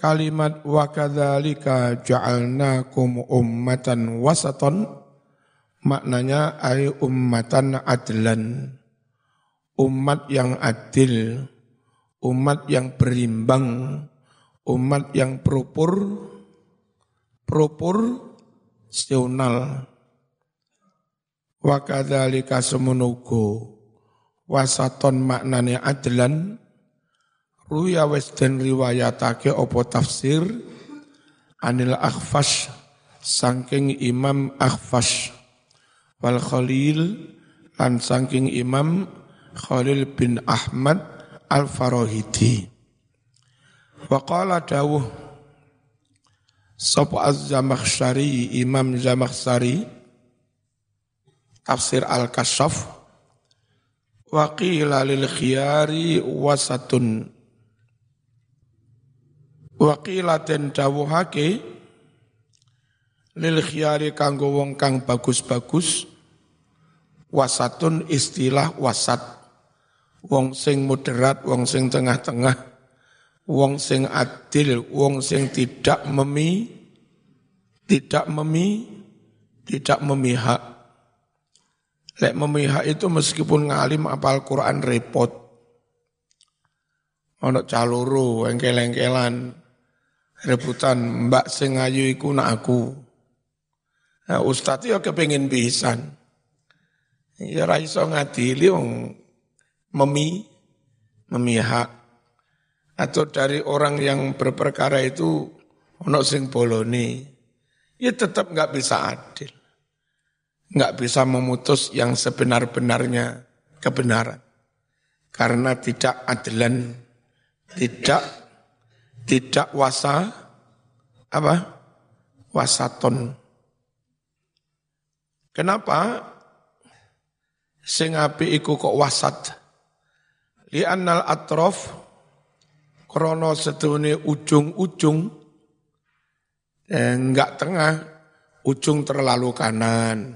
Kalimat wa kadzalika ja'alnakum ummatan wasaton maknanya ay ummatan adlan. Umat yang adil, umat yang berimbang, umat yang propor proporsional. Wa kadzalika semenugo wasaton maknane adlan ruya wis den riwayatake apa tafsir? Anil akhfash saking imam akhfash. Wal khalil lan saking imam khalil bin ahmad al farahidi wa qala dawuh sapa az-zamakhsyari imam zamakhsyari tafsir al-kasyaf wa qila lil khiyari wasatun Wakila den dawuhake lil khiyari kanggo wong kang bagus-bagus wasatun istilah wasat. Wong sing moderat wong sing tengah-tengah wong sing adil wong sing tidak memi tidak memi tidak memihak. Lek memihak itu meskipun ngalim apal Quran repot. Ono caluru engkel-engkelan rebutan mbak sing ayu iku nak aku. Nah, ustadz ya kepengin pisan. Ya ra iso ngadili memi memihak atau dari orang yang berperkara itu ono sing boloni ya tetap nggak bisa adil nggak bisa memutus yang sebenar-benarnya kebenaran karena tidak adilan tidak tidak wasa apa wasaton. Kenapa sing api iku kok wasat? Li annal atrof krono sedune ujung-ujung eh, enggak tengah, ujung terlalu kanan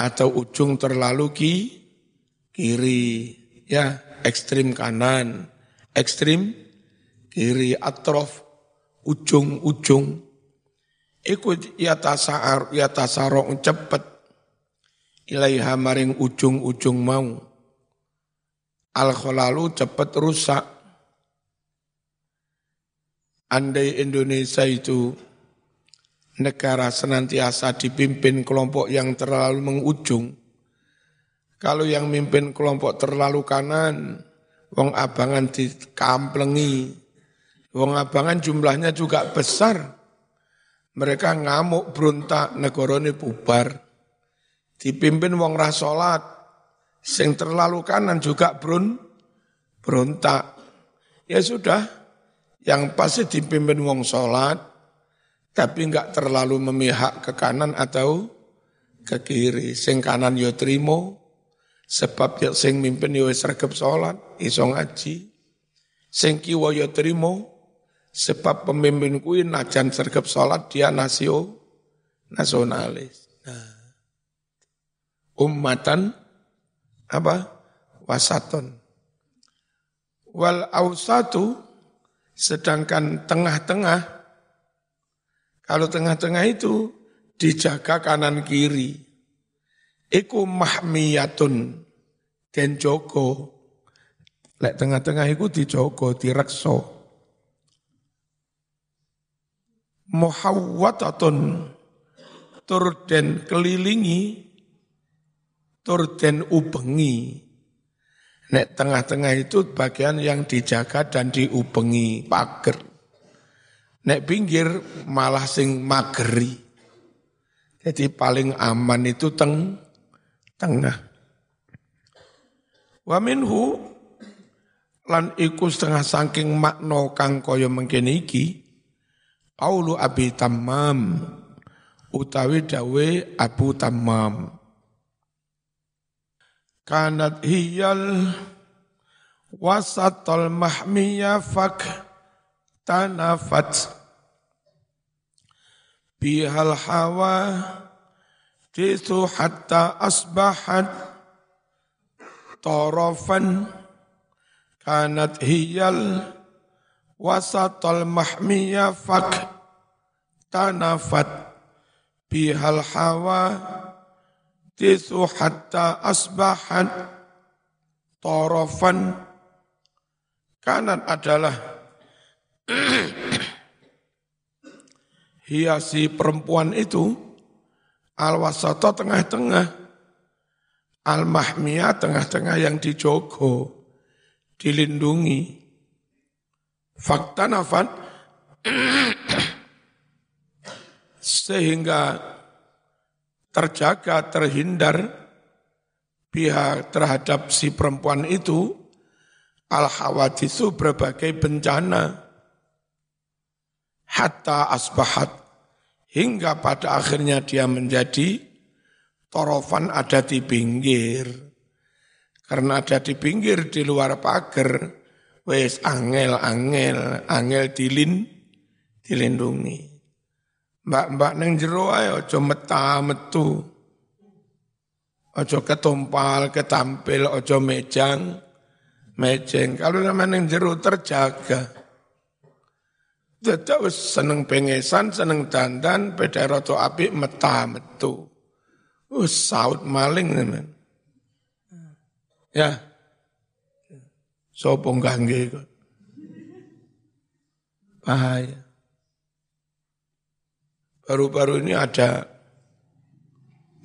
atau ujung terlalu ki, kiri, ya ekstrim kanan, ekstrim kiri atrof ujung-ujung iku ya tasar ya tasarong cepet. Ilaiha maring ujung-ujung mau. Al kholalu cepet rusak. Andai Indonesia itu negara senantiasa dipimpin kelompok yang terlalu mengujung. Kalau yang mimpin kelompok terlalu kanan wong abangan dikamplengi Wong abangan jumlahnya juga besar. Mereka ngamuk beruntak negorone bubar. Dipimpin wong rasolat. Sing terlalu kanan juga brun beruntak. Ya sudah, yang pasti dipimpin wong sholat, tapi enggak terlalu memihak ke kanan atau ke kiri. Sing kanan yo trimo, sebab yo sing mimpin yo sergap sholat, iso ngaji. Sing kiwa yo trimo, Sebab pemimpin kuwi najan sergap sholat dia nasio nasionalis. Nah. Ummatan apa? Wasaton. Wal ausatu sedangkan tengah-tengah kalau tengah-tengah itu dijaga kanan kiri. Iku mahmiyatun dan joko. Lek tengah-tengah itu dijogo, direkso muhawwatatun. Tur den kelilingi tur den ubengi. Nek tengah-tengah itu bagian yang dijaga dan diubengi pager. Nek pinggir malah sing mageri. Jadi paling aman itu teng tengah. Wa minhu lan iku setengah saking makna kang kaya mengkene iki Qaulu Abi Tammam utawi dawe Abu Tammam. Kanat hiyal wasatul mahmiya fak tanafat. Bihal hawa tisu hatta asbahat tarafan. Kanat hiyal wasatal mahmiya fak tanafat bihal hawa tisu hatta asbahan torofan. Kanan adalah hiasi perempuan itu al wasata tengah-tengah al mahmiyah tengah-tengah yang dijogo dilindungi fakta nafat sehingga terjaga terhindar pihak terhadap si perempuan itu al hawadisu berbagai bencana. Hatta asbahat. Hingga pada akhirnya dia menjadi torofan ada di pinggir. Karena ada di pinggir di luar pagar wes angel angel dilin dilindungi. Mbak-mbak neng jero ae aja meta metu. Aja ketumpal ketampil aja mejang mejeng. Kalau nama neng jero terjaga. Tidak seneng pengesan, seneng dandan, beda roto api meta metu. Uh, saut maling teman. Ya, Sopo gangge kok. Bahaya. Baru-baru ini ada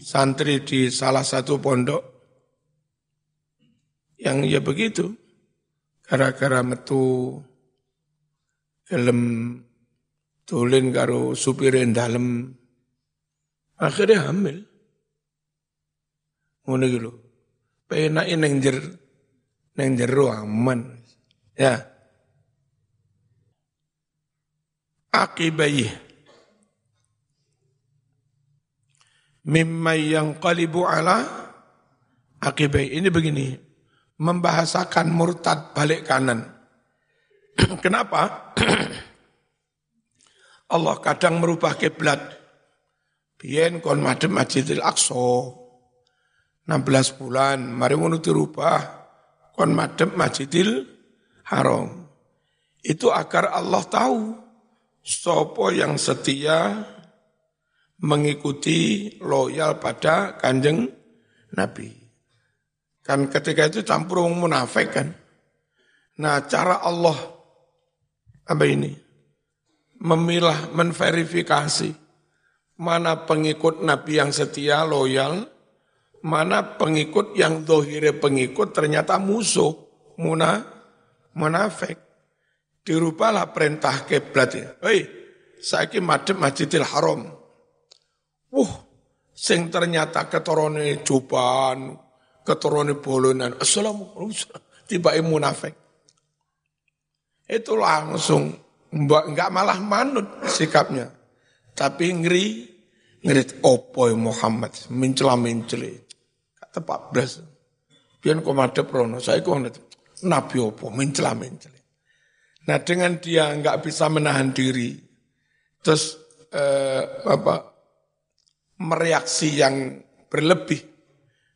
santri di salah satu pondok yang ya begitu. Gara-gara metu gelem tulin karo supirin dalem akhirnya hamil. Ngono iki lho. Penake ning jer neng jero aman. Ya. Akibai mimma yang kalibu ala akibai ini begini. Membahasakan murtad balik kanan. Kenapa? Allah kadang merubah kiblat. Biyen kon madem Masjidil Aqsa. 16 bulan. Mari ngono dirubah kon madem Masjidil Haram. Itu agar Allah tahu sopo yang setia mengikuti loyal pada kanjeng Nabi. Kan ketika itu campur munafik kan. Nah cara Allah apa ini? Memilah, menverifikasi mana pengikut Nabi yang setia, loyal, mana pengikut yang dohire pengikut ternyata musuh, muna, munafik. Dirubahlah perintah kiblat ya. Hei, saiki madep Masjidil Haram. Wuh, sing ternyata keturune juban, keturune bolonan. Assalamualaikum. Tiba munafik. Itu langsung enggak malah manut sikapnya. Tapi ngeri, ngeri opo Muhammad, mencela tepat belas. Biar kau madep rono, saya kau nabi opo mencela mencela. Nah dengan dia nggak bisa menahan diri, terus eh, apa mereaksi yang berlebih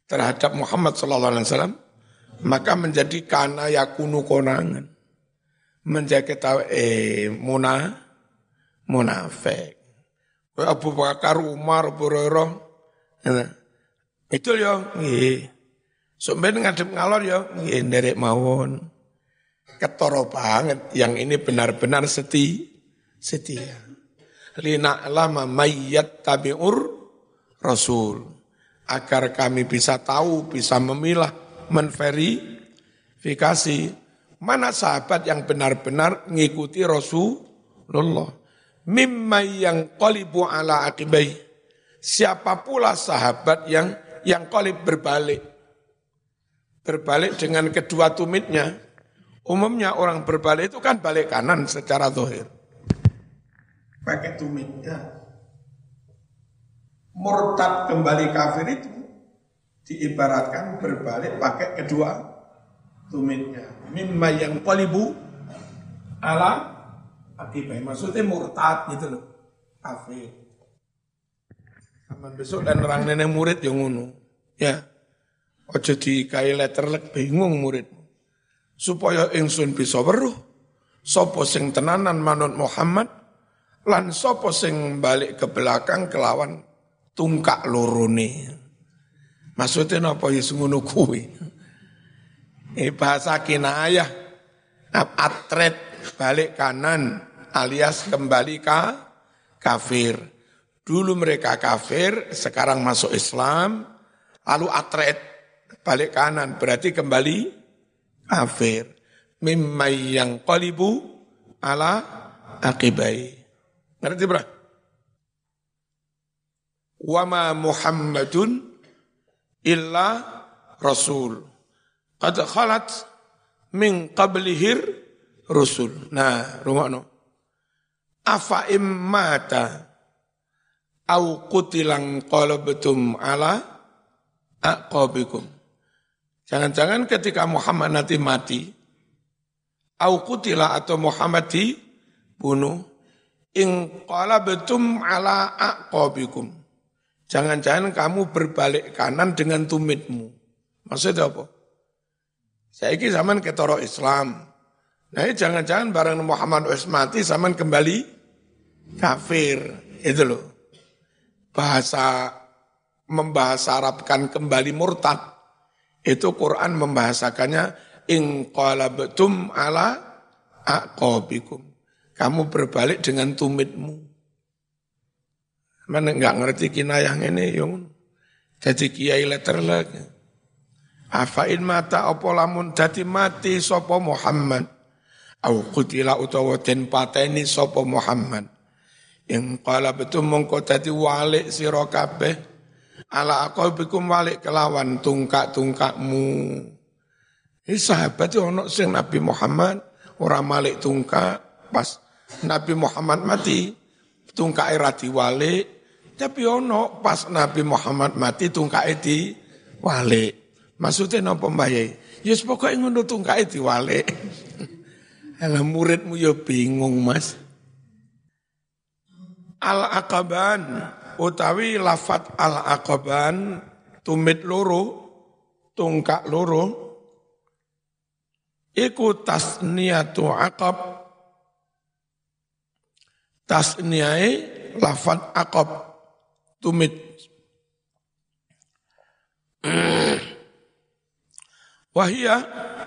terhadap Muhammad Sallallahu Alaihi Wasallam, maka menjadi kana yakunu konangan, menjadi tahu eh muna munafik. Abu Bakar, Umar, Abu Itu yo, nggih. Sampeyan ngadep ngalor yo, nggih nderek mawon. Ketoro banget yang ini benar-benar seti, setia. Lina lama mayyat tabi'ur rasul. Agar kami bisa tahu, bisa memilah, menverifikasi mana sahabat yang benar-benar mengikuti Rasulullah. Mimma yang qalibu ala akibai. Siapa pula sahabat yang yang kolib berbalik. Berbalik dengan kedua tumitnya. Umumnya orang berbalik itu kan balik kanan secara dohir. Pakai tumitnya. Murtad kembali kafir itu diibaratkan berbalik pakai kedua tumitnya. Mimma yang polibu ala akibat. Maksudnya murtad gitu loh. Kafir. Aman besok dan orang nenek murid yang ngono. Ya. Ojo di kai letter lek bingung murid. Supaya ingsun bisa weruh. sopo sing tenanan manut Muhammad lan sopo sing balik ke belakang kelawan tungkak lorone. Maksudnya apa ya ngono kuwi? Ini bahasa kinayah. Atret balik kanan alias kembali ke kafir. Dulu mereka kafir, sekarang masuk Islam, lalu atret balik kanan, berarti kembali kafir. Mimmai yang kolibu ala akibai. Ngerti berapa? Wama Muhammadun illa Rasul. Qad khalat min qablihir Rasul. Nah, rumah no. Afa immata au qutilang qalabtum ala aqabikum. Jangan-jangan ketika Muhammad nanti mati, au kutila atau Muhammad dibunuh, in qalabtum ala aqabikum. Jangan-jangan kamu berbalik kanan dengan tumitmu. Maksudnya apa? Saya ini zaman ketoro Islam. Nah jangan-jangan barang Muhammad wis mati zaman kembali kafir. Itu loh bahasa membahasa Arabkan kembali murtad itu Quran membahasakannya in qalabtum ala aqabikum. Kamu berbalik dengan tumitmu. Mana enggak ngerti kinayah ini yung jadi kiai letter lagi. Afain mata apa lamun dadi mati sapa Muhammad. Au kutila utawa den pateni sapa Muhammad. Yang kala betul mongko dadi walik sira kabeh ala bikum walik kelawan tungkak-tungkakmu. Ini sahabat itu ono sing Nabi Muhammad orang malik tungkak pas Nabi Muhammad mati tungkak era walik tapi ono pas Nabi Muhammad mati tungkak di walik. Maksudnya nopo mbaye? Yes pokoknya ngono tungkak di walik. Alah muridmu yo bingung mas. Al-Aqaban utawi lafat al-Aqaban tumit loro tungkak loro iku tasniyatu aqab. Tasniyai lafat aqab tumit. Wahia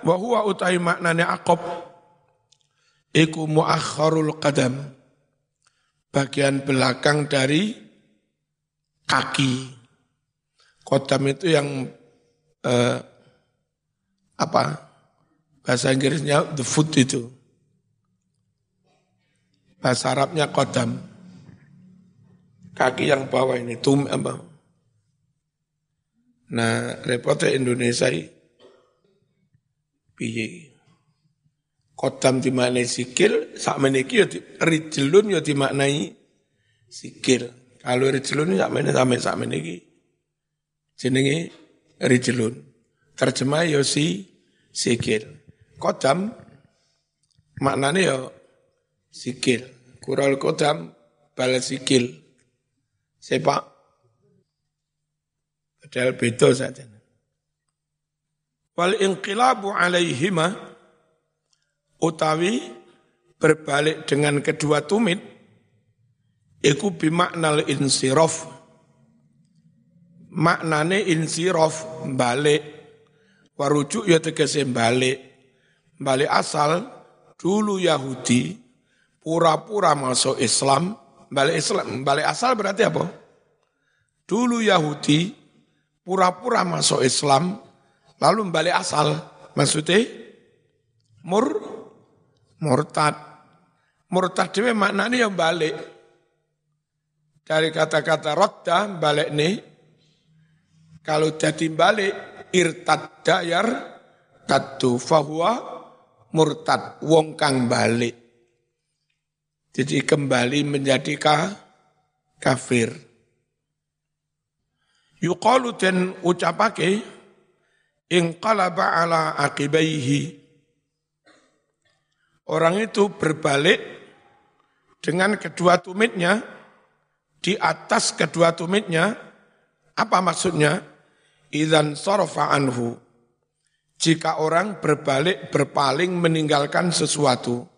wahua utai maknane aqab. Iku muakharul qadam bagian belakang dari kaki. Kodam itu yang eh, apa? Bahasa Inggrisnya the foot itu. Bahasa Arabnya kodam. Kaki yang bawah ini tum apa? Nah, repotnya Indonesia piye Kodam dimaknai sikil, sak meniki ya rijlun ya dimaknai sikil. Kalau rijlun ya meniki sampai sak meniki. Jenenge rijlun. Terjemah ya si sikil. Kodam maknanya ya sikil. Kural kodam bala sikil. Sepak. Padahal beda saja. Wal inqilabu alaihimah utawi berbalik dengan kedua tumit iku bimaknal insirof maknane insirof balik. Warujuk ya tegese balik. Balik asal dulu Yahudi pura-pura masuk Islam balik Islam. Balik asal berarti apa? Dulu Yahudi pura-pura masuk Islam lalu balik asal. Maksudnya mur murtad. Murtad itu maknanya yang balik. Dari kata-kata rotta balik nih. Kalau jadi balik irtad dayar tatu fahuwa murtad wong kang balik. Jadi kembali menjadi kafir. Yuqalu dan ucapake inqalaba ala akibaihi Orang itu berbalik dengan kedua tumitnya di atas kedua tumitnya. Apa maksudnya? Idan sorofa anhu. Jika orang berbalik berpaling meninggalkan sesuatu.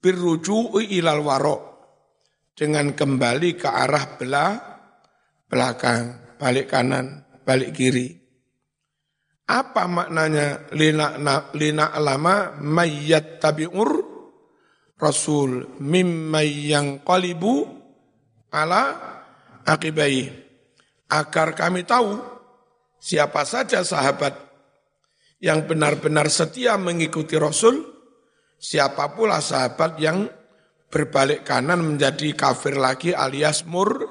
birruju'i ilal warok dengan kembali ke arah belah belakang, balik kanan, balik kiri. Apa maknanya lina, lina lama mayyat tabi'ur rasul mimma yang qalibu ala akibai. Agar kami tahu siapa saja sahabat yang benar-benar setia mengikuti Rasul, siapa pula sahabat yang berbalik kanan menjadi kafir lagi alias mur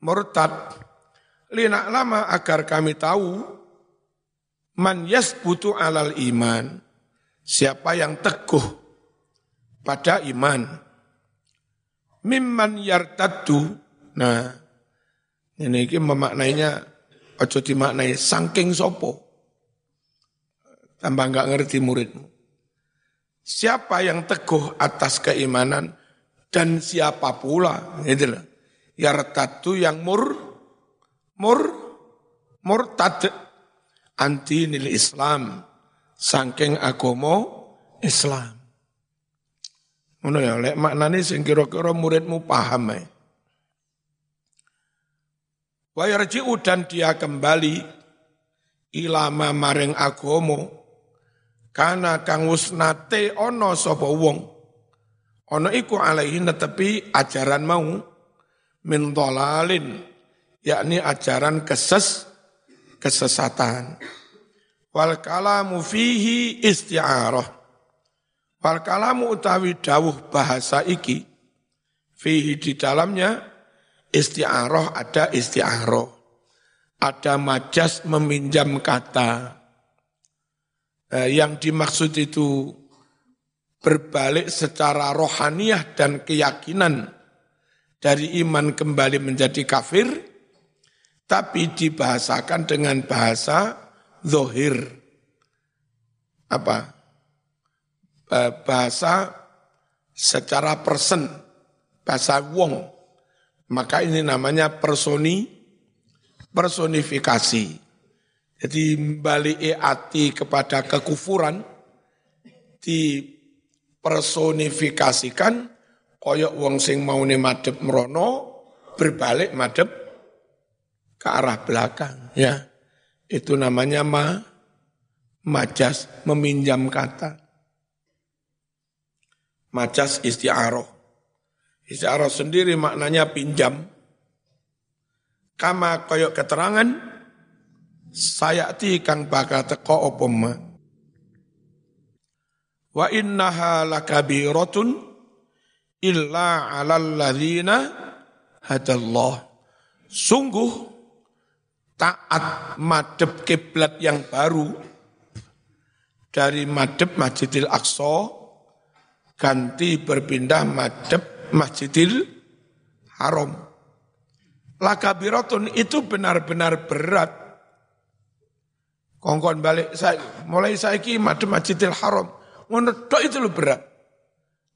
murtad. Lina lama agar kami tahu man yasbutu alal iman. Siapa yang teguh pada iman. Mimman yartaddu. Nah, ini, memaknainya ojo dimaknai sangking sopo. Tambah nggak ngerti muridmu. Siapa yang teguh atas keimanan dan siapa pula, gitu loh. Yartatu yang mur, mur, murtad anti nilai Islam, sangking agomo Islam. Ngono ya, lek maknane sing kira-kira muridmu paham ya. Wa yarji'u dan dia kembali ilama maring agomo karena kang wis nate ana sapa wong ana iku alaihi netepi ajaran mau min dhalalin yakni ajaran keses kesesatan. Wal kalamu fihi isti'arah. Wal kalamu utawi dawuh bahasa iki fihi di dalamnya isti'arah ada isti'arah. Ada majas meminjam kata. Eh, yang dimaksud itu berbalik secara rohaniah dan keyakinan dari iman kembali menjadi kafir, tapi dibahasakan dengan bahasa zohir. Apa? Bahasa secara persen, bahasa wong. Maka ini namanya personi, personifikasi. Jadi balik hati kepada kekufuran dipersonifikasikan koyok wong sing mau madep merono berbalik madep ke arah belakang ya. Itu namanya ma majas meminjam kata. Majas isti'aroh. Isti'aroh sendiri maknanya pinjam. Kama koyok keterangan sayati kang bakal teko apa ma wa innaha lakabiratun illa 'alal ladzina hadallah sungguh taat madep kiblat yang baru dari madep Masjidil Aqsa ganti berpindah madep Masjidil Haram. Lakabiratun itu benar-benar berat Kongkon balik saya mulai saya ki madem Masjidil Haram. Ngono itu lo berat.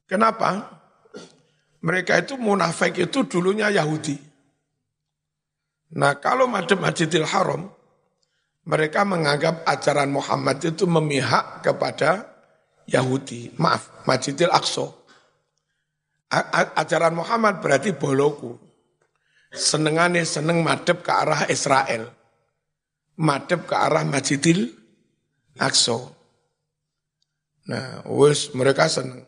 Kenapa? Mereka itu munafik itu dulunya Yahudi. Nah kalau madem Masjidil Haram, mereka menganggap ajaran Muhammad itu memihak kepada Yahudi. Maaf, Masjidil Aqsa. Ajaran Muhammad berarti boloku. Senengane seneng madep ke arah Israel madep ke arah Masjidil Aqsa. Nah, wes mereka senang.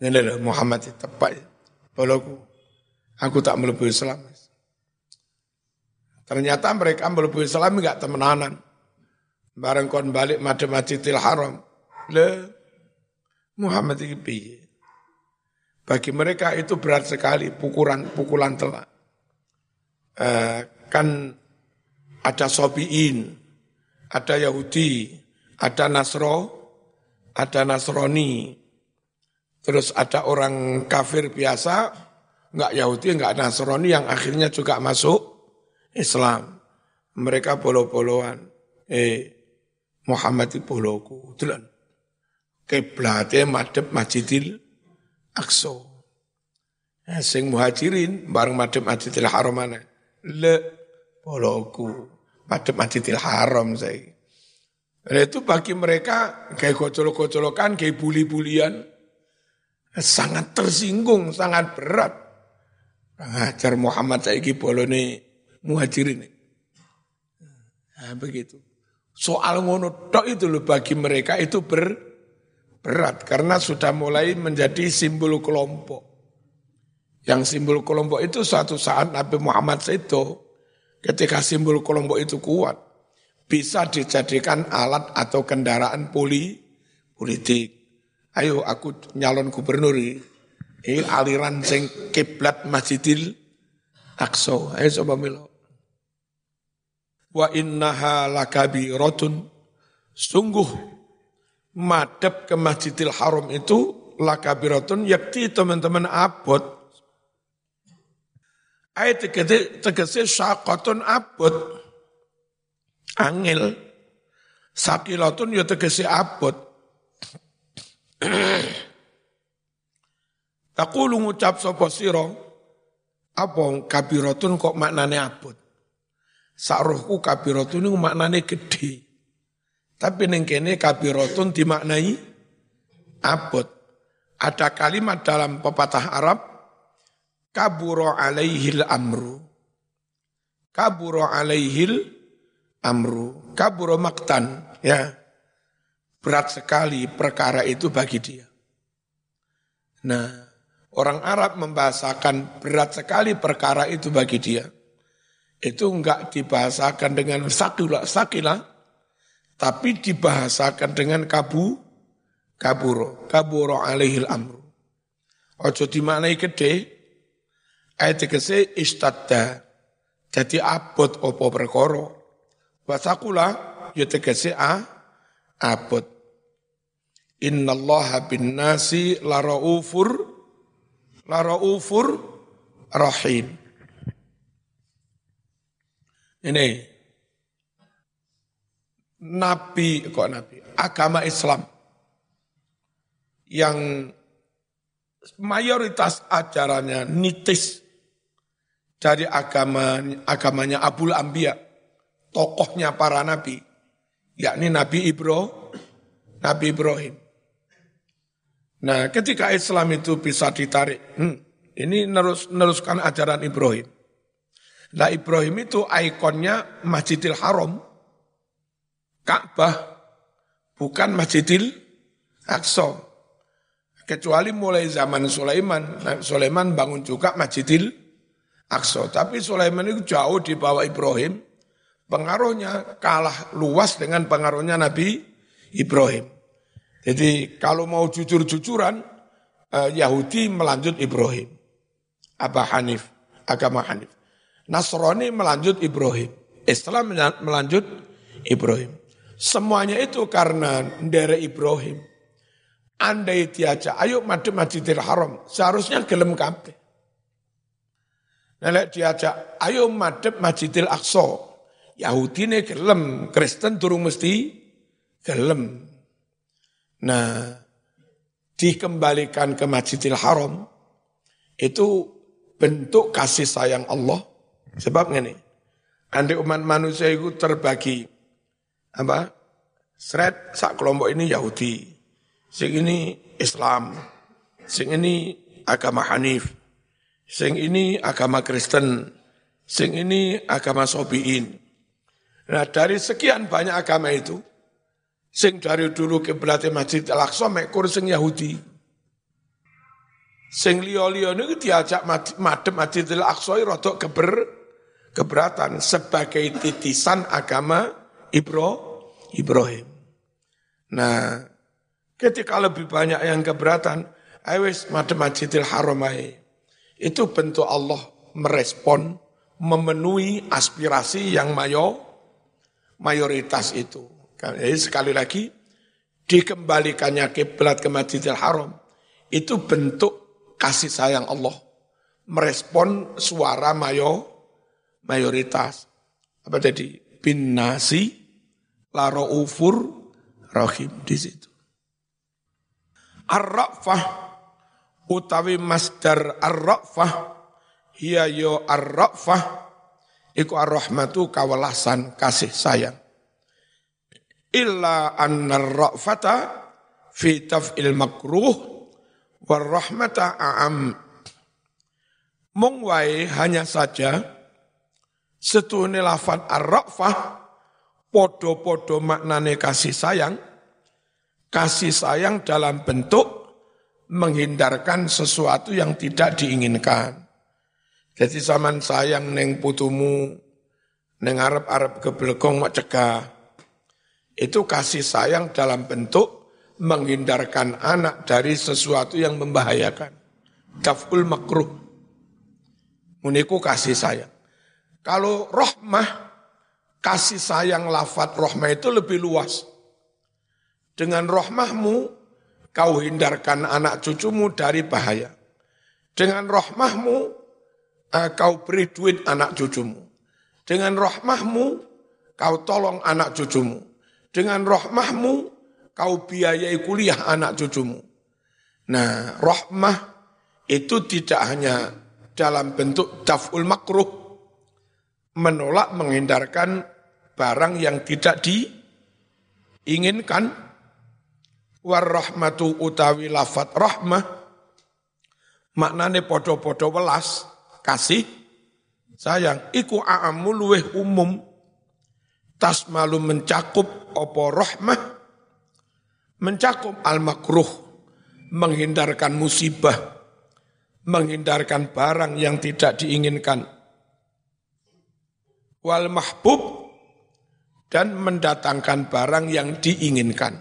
Ini adalah Muhammad tepat. Walaupun aku tak melebihi Islam. Ternyata mereka melebihi Islam enggak temenanan. Bareng kon balik madep Masjidil Haram. Le Muhammad piye? Bagi mereka itu berat sekali pukulan pukulan telak. Uh, kan ada Sobiin, ada Yahudi, ada Nasro, ada Nasrani, terus ada orang kafir biasa, enggak Yahudi, enggak Nasrani yang akhirnya juga masuk Islam. Mereka bolo-boloan. Eh, Muhammad itu boloku. Tulan. Kiblatnya madep Masjidil Aqsa. Eh, sing muhajirin bareng madep Masjidil Haram mana? Le boloku pada Masjidil Haram saya. Dan itu bagi mereka kayak gocol-gocolokan, kayak buli-bulian. sangat tersinggung, sangat berat. Ngajar Muhammad saiki bolone muhajirin. Nah, begitu. Soal ngono tok itu loh bagi mereka itu ber, berat karena sudah mulai menjadi simbol kelompok. Yang simbol kelompok itu suatu saat Nabi Muhammad itu ketika simbol kelompok itu kuat bisa dijadikan alat atau kendaraan poli, politik. Ayo aku nyalon gubernur ini aliran sing kiblat Masjidil Aqsa. Ayo coba milo wa innaha lakabiratun sungguh madep ke Masjidil Haram itu lakabiratun yakti teman-teman abot. Ayat tegese syaqatun abot. Angel. Sakilatun ya tegese abot. Takulu ngucap sapa sira? Apa kabiratun kok maknane abot Sakrohku kabirotun itu maknanya gede. Tapi neng kene kabirotun dimaknai abot. Ada kalimat dalam pepatah Arab, kaburo alaihil amru. Kaburo alaihil amru. Kaburo maktan. Ya. Berat sekali perkara itu bagi dia. Nah, orang Arab membahasakan berat sekali perkara itu bagi dia itu enggak dibahasakan dengan sakila, sakila tapi dibahasakan dengan kabu, kaburo, kaburo alaihil amru. Ojo dimaknai gede, ayat kese istadda, jadi abot opo perkoro. Wasakula, ya tegese a, abot. Innallaha bin nasi laraufur, laraufur rahim. Ini Nabi, kok Nabi, agama Islam yang mayoritas ajarannya nitis dari agama agamanya Abul Ambia, tokohnya para nabi, yakni Nabi Ibro, Nabi Ibrahim. Nah, ketika Islam itu bisa ditarik, hmm, ini nerus neruskan ajaran Ibrahim. Nah Ibrahim itu ikonnya Masjidil Haram. Ka'bah. Bukan Masjidil Aqsa. Kecuali mulai zaman Sulaiman. Nah, Sulaiman bangun juga Masjidil Aqsa. Tapi Sulaiman itu jauh di bawah Ibrahim. Pengaruhnya kalah luas dengan pengaruhnya Nabi Ibrahim. Jadi kalau mau jujur-jujuran, eh, Yahudi melanjut Ibrahim. Abah Hanif, agama Hanif. Nasrani melanjut Ibrahim. Islam melanjut Ibrahim. Semuanya itu karena dari Ibrahim. Andai diajak, ayo madu Masjidil Haram. Seharusnya gelem kabeh. Nah, diajak, ayo madep Masjidil Aqsa. Yahudi ini gelem, Kristen turun mesti gelem. Nah, dikembalikan ke Masjidil Haram, itu bentuk kasih sayang Allah Sebab ini, andai umat manusia itu terbagi. Apa? Seret sak kelompok ini Yahudi, sing ini Islam, sing ini agama Hanif, sing ini agama Kristen, sing ini agama Sobiin. Nah dari sekian banyak agama itu, sing dari dulu kiblatnya Masjid Al-Aqsa mekur sing Yahudi. Sing liya-liya niku diajak madhep Masjid Al-Aqsa rada keber keberatan sebagai titisan agama Ibro, Ibrahim. Nah, ketika lebih banyak yang keberatan, awes madem Masjidil Haram Itu bentuk Allah merespon, memenuhi aspirasi yang mayo, mayoritas itu. Jadi sekali lagi, dikembalikannya kiblat ke Masjidil Haram, itu bentuk kasih sayang Allah. Merespon suara mayo, mayoritas apa tadi bin nasi laro ufur rahim di situ. Ar-ra'fah utawi masdar ar-ra'fah hiya yo ar-ra'fah iku ar-rahmatu kawalasan kasih sayang. Illa anna ar-ra'fata fi taf'il makruh Warahmata a'am. Mung wae hanya saja setune lafat ar-ra'fah podo-podo maknane kasih sayang, kasih sayang dalam bentuk menghindarkan sesuatu yang tidak diinginkan. Jadi zaman sayang neng putumu, neng arab-arab kebelkong mak cegah. Itu kasih sayang dalam bentuk menghindarkan anak dari sesuatu yang membahayakan. Daf'ul makruh. Muniku kasih sayang. Kalau rohmah, kasih sayang lafat rohmah itu lebih luas. Dengan rohmahmu, kau hindarkan anak cucumu dari bahaya. Dengan rohmahmu, uh, kau beri duit anak cucumu. Dengan rahmahmu, kau tolong anak cucumu. Dengan rahmahmu, kau biayai kuliah anak cucumu. Nah, rahmah itu tidak hanya dalam bentuk daf'ul makruh, menolak menghindarkan barang yang tidak diinginkan, warahmatu utawi lafat rahmah, maknane podo-podo welas, kasih sayang iku a'amu luweh umum. Tas malu mencakup opo rahmah? Mencakup al makruh menghindarkan musibah menghindarkan barang yang tidak diinginkan wal mahbub dan mendatangkan barang yang diinginkan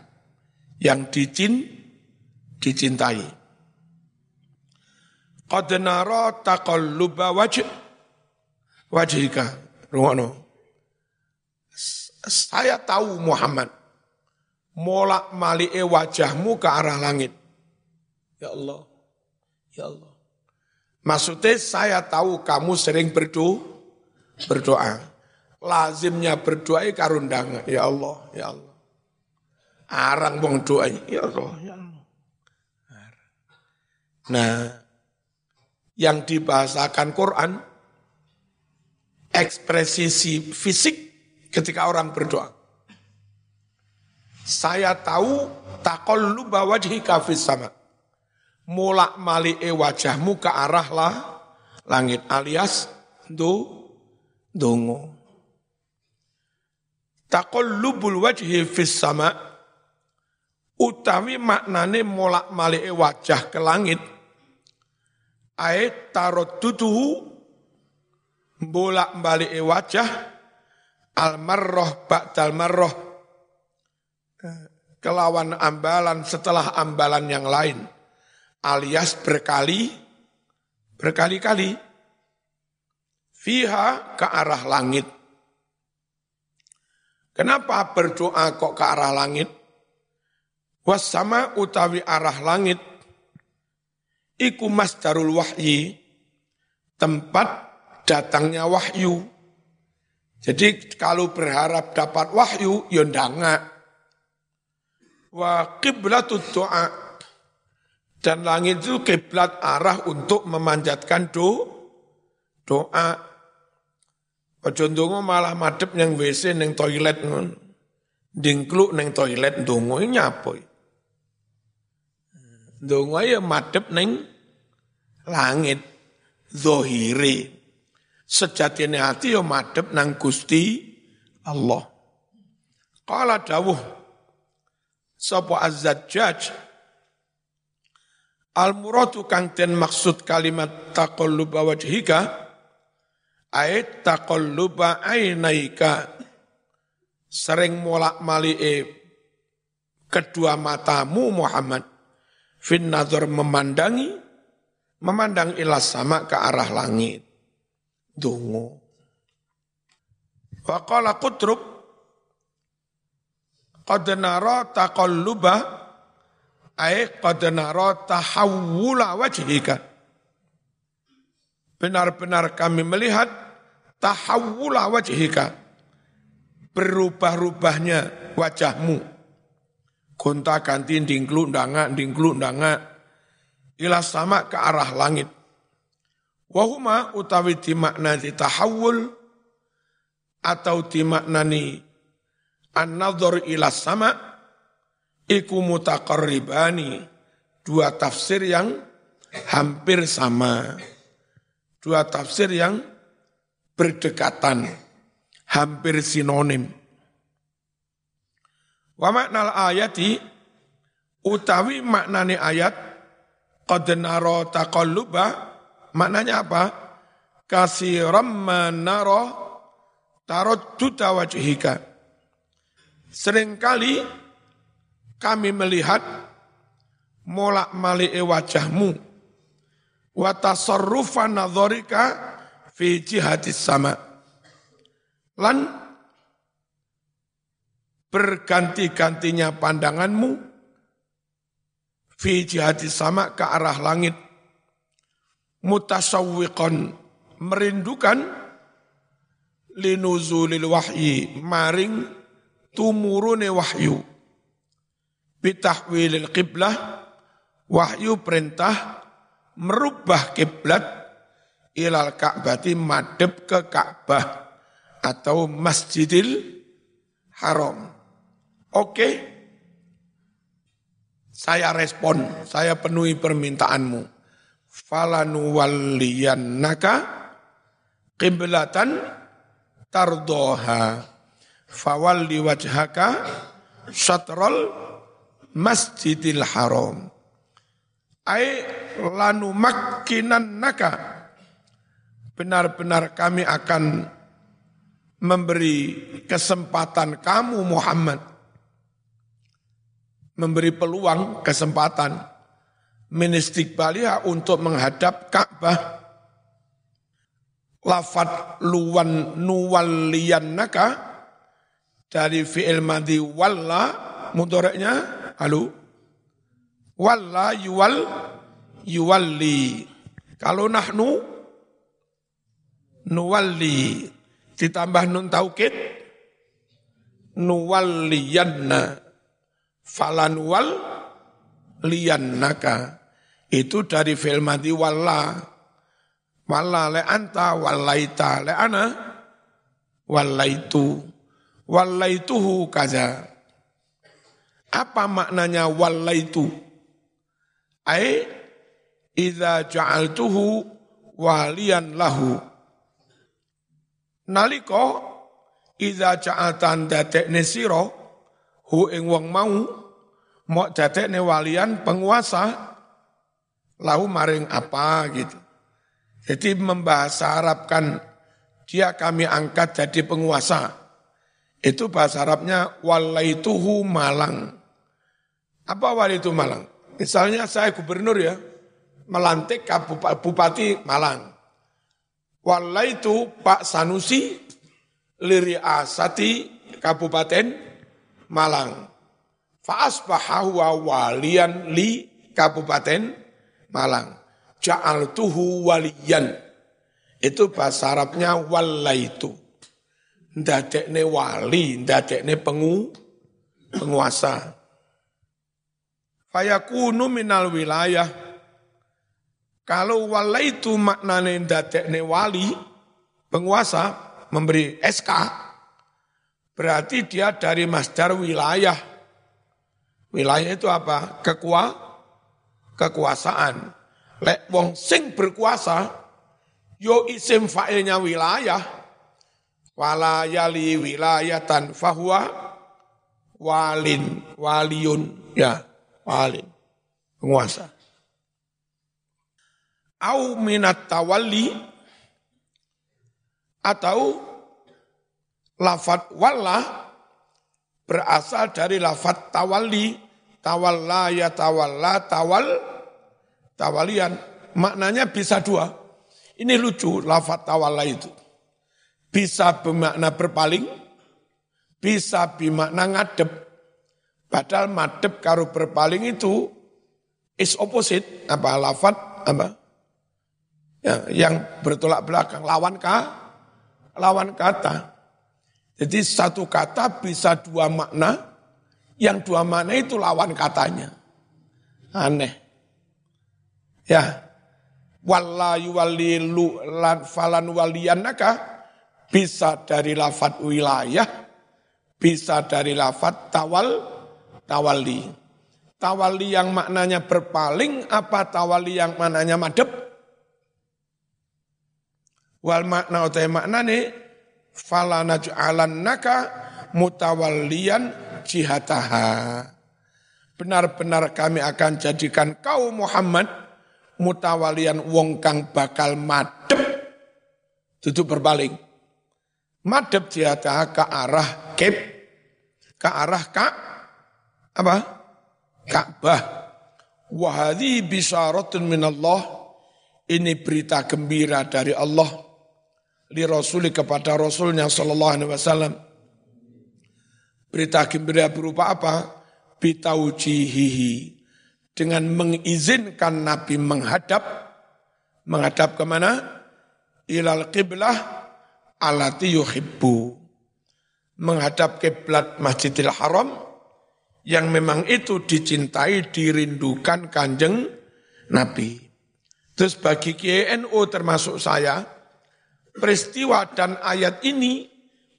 yang dicin dicintai Qad nara taqalluba wajh wajhika. Rungono. Saya tahu Muhammad molak malike wajahmu ke arah langit. Ya Allah. Ya Allah. Maksudnya saya tahu kamu sering berdoa, berdoa. Lazimnya berdoa karundang. Ya Allah, ya Allah. Arang wong doa. Ya Allah, ya Allah. Nah, yang dibahasakan Quran, ekspresi fisik ketika orang berdoa. Saya tahu takol lu bawa fis sama. Mulak e wajahmu ke arah lah langit alias do dongo. Takol lubul wajhi fis sama. Utawi maknane mulak e wajah ke langit. Ayat tarot tutuhu bolak balik wajah almarroh ba'dal marroh kelawan ambalan setelah ambalan yang lain. Alias berkali berkali-kali. Fiha ke arah langit kenapa berdoa kok ke arah langit wasama utawi arah langit iku masdarul wahyi, tempat datangnya wahyu. Jadi kalau berharap dapat wahyu, ya ndanga. Wa qiblatut doa. Dan langit itu kiblat arah untuk memanjatkan do, doa. Ojo ndonga malah madep yang WC neng toilet ngon. Dingkluk neng toilet ndonga nyapa. Ndonga ya madep neng langit zohiri. Sejatinya hati yo madep nang Gusti Allah. Qala dawuh sapa az-zajjaj al muradu kang ten maksud kalimat taqalluba wajhika ayat taqalluba ainaika. Sering molak malie kedua matamu Muhammad. Fin nazar memandangi memandang ilas sama ke arah langit. Dungu. Faqala kutrub qad nara taqalluba ay qad nara tahawula wajhika benar-benar kami melihat tahawula wajhika berubah-ubahnya wajahmu. Gonta ganti dingklu ndanga dingklu ndanga ila sama ke arah langit. Wahuma utawi dimaknani tahawul atau dimaknani an-nadhar ila sama iku mutaqarribani. Dua tafsir yang hampir sama. Dua tafsir yang berdekatan, hampir sinonim. Wa maknal ayati utawi maknane ayat qad nara taqalluba maknanya apa? Kasiram manara taradduda wajhika. Seringkali kami melihat molak malik wajahmu wa tasarrufa nadharika fi jihadis sama. Lan berganti-gantinya pandanganmu fi jihadis sama ke arah langit. Mutasawwiqan merindukan linuzulil wahyi maring tumurune wahyu. Bitahwilil qiblah wahyu perintah merubah kiblat ilal Ka'bati madep ke Ka'bah atau Masjidil Haram. Oke, saya respon, saya penuhi permintaanmu. Falanu naka qiblatan tardoha fawalli wajhaka syatrol masjidil haram. Ai lanu makinan naka. Benar-benar kami akan memberi kesempatan kamu Muhammad. Memberi peluang, kesempatan. Ministik balia untuk menghadap Ka'bah. Lafat luwan nuwalian naka dari fi'il madi walla mudoreknya halo Walla yuwal yuwalli. Kalau nahnu nuwalli. Ditambah nun taukid nuwalliyanna. Falan wal liyannaka. Itu dari fi'il madi walla. Walla le anta wallaita le ana. Wallaitu. Wallaituhu kaza. Apa maknanya wallaitu? Ai idza ja'altuhu walian lahu. Naliko idza ja'atan dadekne sira hu ing wong mau mau dadekne walian penguasa lahu maring apa gitu. Jadi membahasa Arabkan dia kami angkat jadi penguasa. Itu bahasa Arabnya walaituhu malang. Apa wali itu malang? Misalnya saya gubernur ya, melantik Bupati Malang. Wala itu Pak Sanusi liri asati Kabupaten Malang. Fa'asbahahu walian li Kabupaten Malang. Ja'altuhu waliyan. Itu bahasa Arabnya walaitu. Ndadekne wali, ndadekne pengu, penguasa. Fayakunu minal wilayah. Kalau walaitu maknane dadekne wali, penguasa, memberi SK, berarti dia dari masdar wilayah. Wilayah itu apa? Kekua, kekuasaan. Lek wong sing berkuasa, yo isim fa'ilnya wilayah, wala yali wilayatan fahuwa walin, waliun, ya alim, penguasa. Au minat tawali atau lafat walla berasal dari lafat tawali, tawalla ya tawalla, tawal, tawalian. Maknanya bisa dua. Ini lucu lafat tawalla itu. Bisa bermakna berpaling, bisa bermakna ngadep, Padahal madep karo berpaling itu is opposite apa lafat apa ya, yang bertolak belakang lawan ka lawan kata. Jadi satu kata bisa dua makna, yang dua makna itu lawan katanya. Aneh. Ya. Walla yuwallilu falan waliyanaka bisa dari lafat wilayah, bisa dari lafat tawal tawali. Tawali yang maknanya berpaling apa tawali yang maknanya madep? Wal makna utai maknane fala naka mutawalliyan jihataha. Benar-benar kami akan jadikan kau Muhammad mutawalian wong kang bakal madep. Tutup berpaling. Madep jihataha ke arah kep, ke arah kak, apa? Ka'bah. Wahadi bisyaratun minallah. Ini berita gembira dari Allah. Li Rasuli kepada Rasulnya Sallallahu Alaihi Wasallam. Berita gembira berupa apa? Bitaujihihi. Dengan mengizinkan Nabi menghadap. Menghadap ke mana? Ilal qiblah alati yuhibbu. Menghadap kiblat Masjidil Haram yang memang itu dicintai, dirindukan kanjeng Nabi. Terus bagi KNO termasuk saya, peristiwa dan ayat ini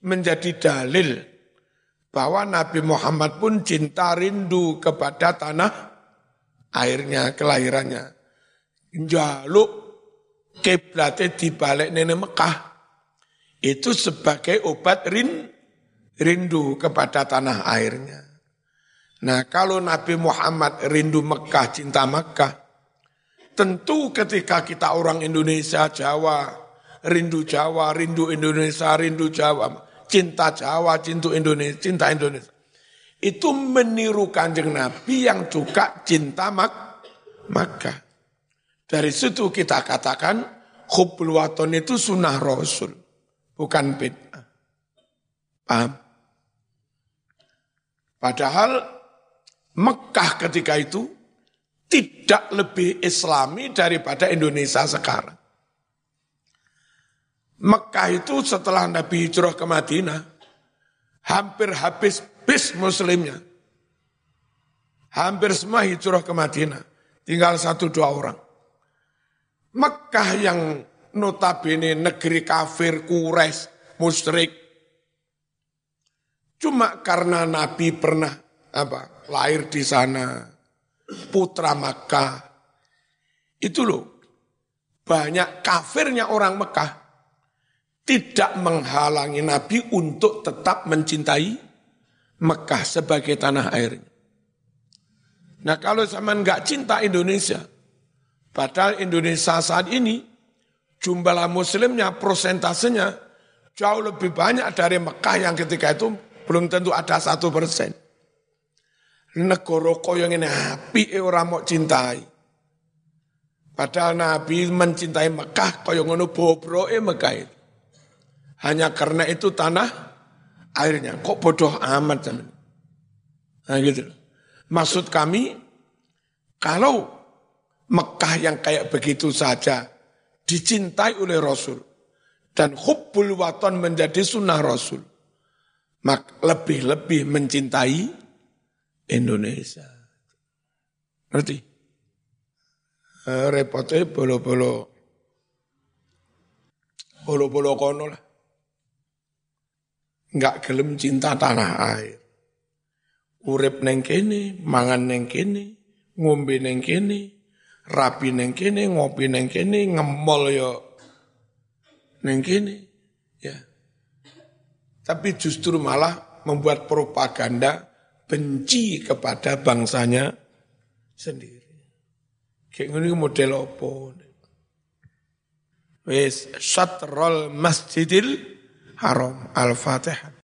menjadi dalil bahwa Nabi Muhammad pun cinta rindu kepada tanah airnya, kelahirannya. Jaluk kiblatnya di balik nenek Mekah. Itu sebagai obat rin, rindu kepada tanah airnya. Nah kalau Nabi Muhammad rindu Mekah, cinta Mekah, tentu ketika kita orang Indonesia, Jawa, rindu Jawa, rindu Indonesia, rindu Jawa, cinta Jawa, cinta Indonesia, cinta Indonesia. Itu meniru kanjeng Nabi yang juga cinta Mak Makkah. Dari situ kita katakan hubbul waton itu sunnah Rasul, bukan bid'ah. Paham? Padahal Mekah ketika itu tidak lebih islami daripada Indonesia sekarang. Mekah itu setelah Nabi hijrah ke Madinah, hampir habis bis muslimnya. Hampir semua hijrah ke Madinah. Tinggal satu dua orang. Mekah yang notabene negeri kafir, kures, musyrik. Cuma karena Nabi pernah apa lahir di sana, putra Makkah. Itu loh, banyak kafirnya orang Mekah tidak menghalangi Nabi untuk tetap mencintai Mekah sebagai tanah airnya. Nah kalau zaman nggak cinta Indonesia, padahal Indonesia saat ini jumlah muslimnya, prosentasenya jauh lebih banyak dari Mekah yang ketika itu belum tentu ada satu persen negara kaya ngene apike ora mau cintai. Padahal Nabi mencintai Mekah kaya ngono bobroke Mekah itu. Hanya karena itu tanah airnya. Kok bodoh amat. Nah gitu. Maksud kami kalau Mekah yang kayak begitu saja dicintai oleh Rasul dan hubbul waton menjadi sunnah Rasul. Mak lebih-lebih mencintai Indonesia. Ngerti? Eh, repotnya bolo-bolo bolo-bolo kono lah. Enggak gelem cinta tanah air. Urip neng kene, mangan neng kene, ngombe neng kene, rapi neng kene, ngopi neng kene, ngemol yo neng kene. Ya. Tapi justru malah membuat propaganda benci kepada bangsanya sendiri. Kayak ini model apa? Wes syatrul masjidil haram al-fatihah.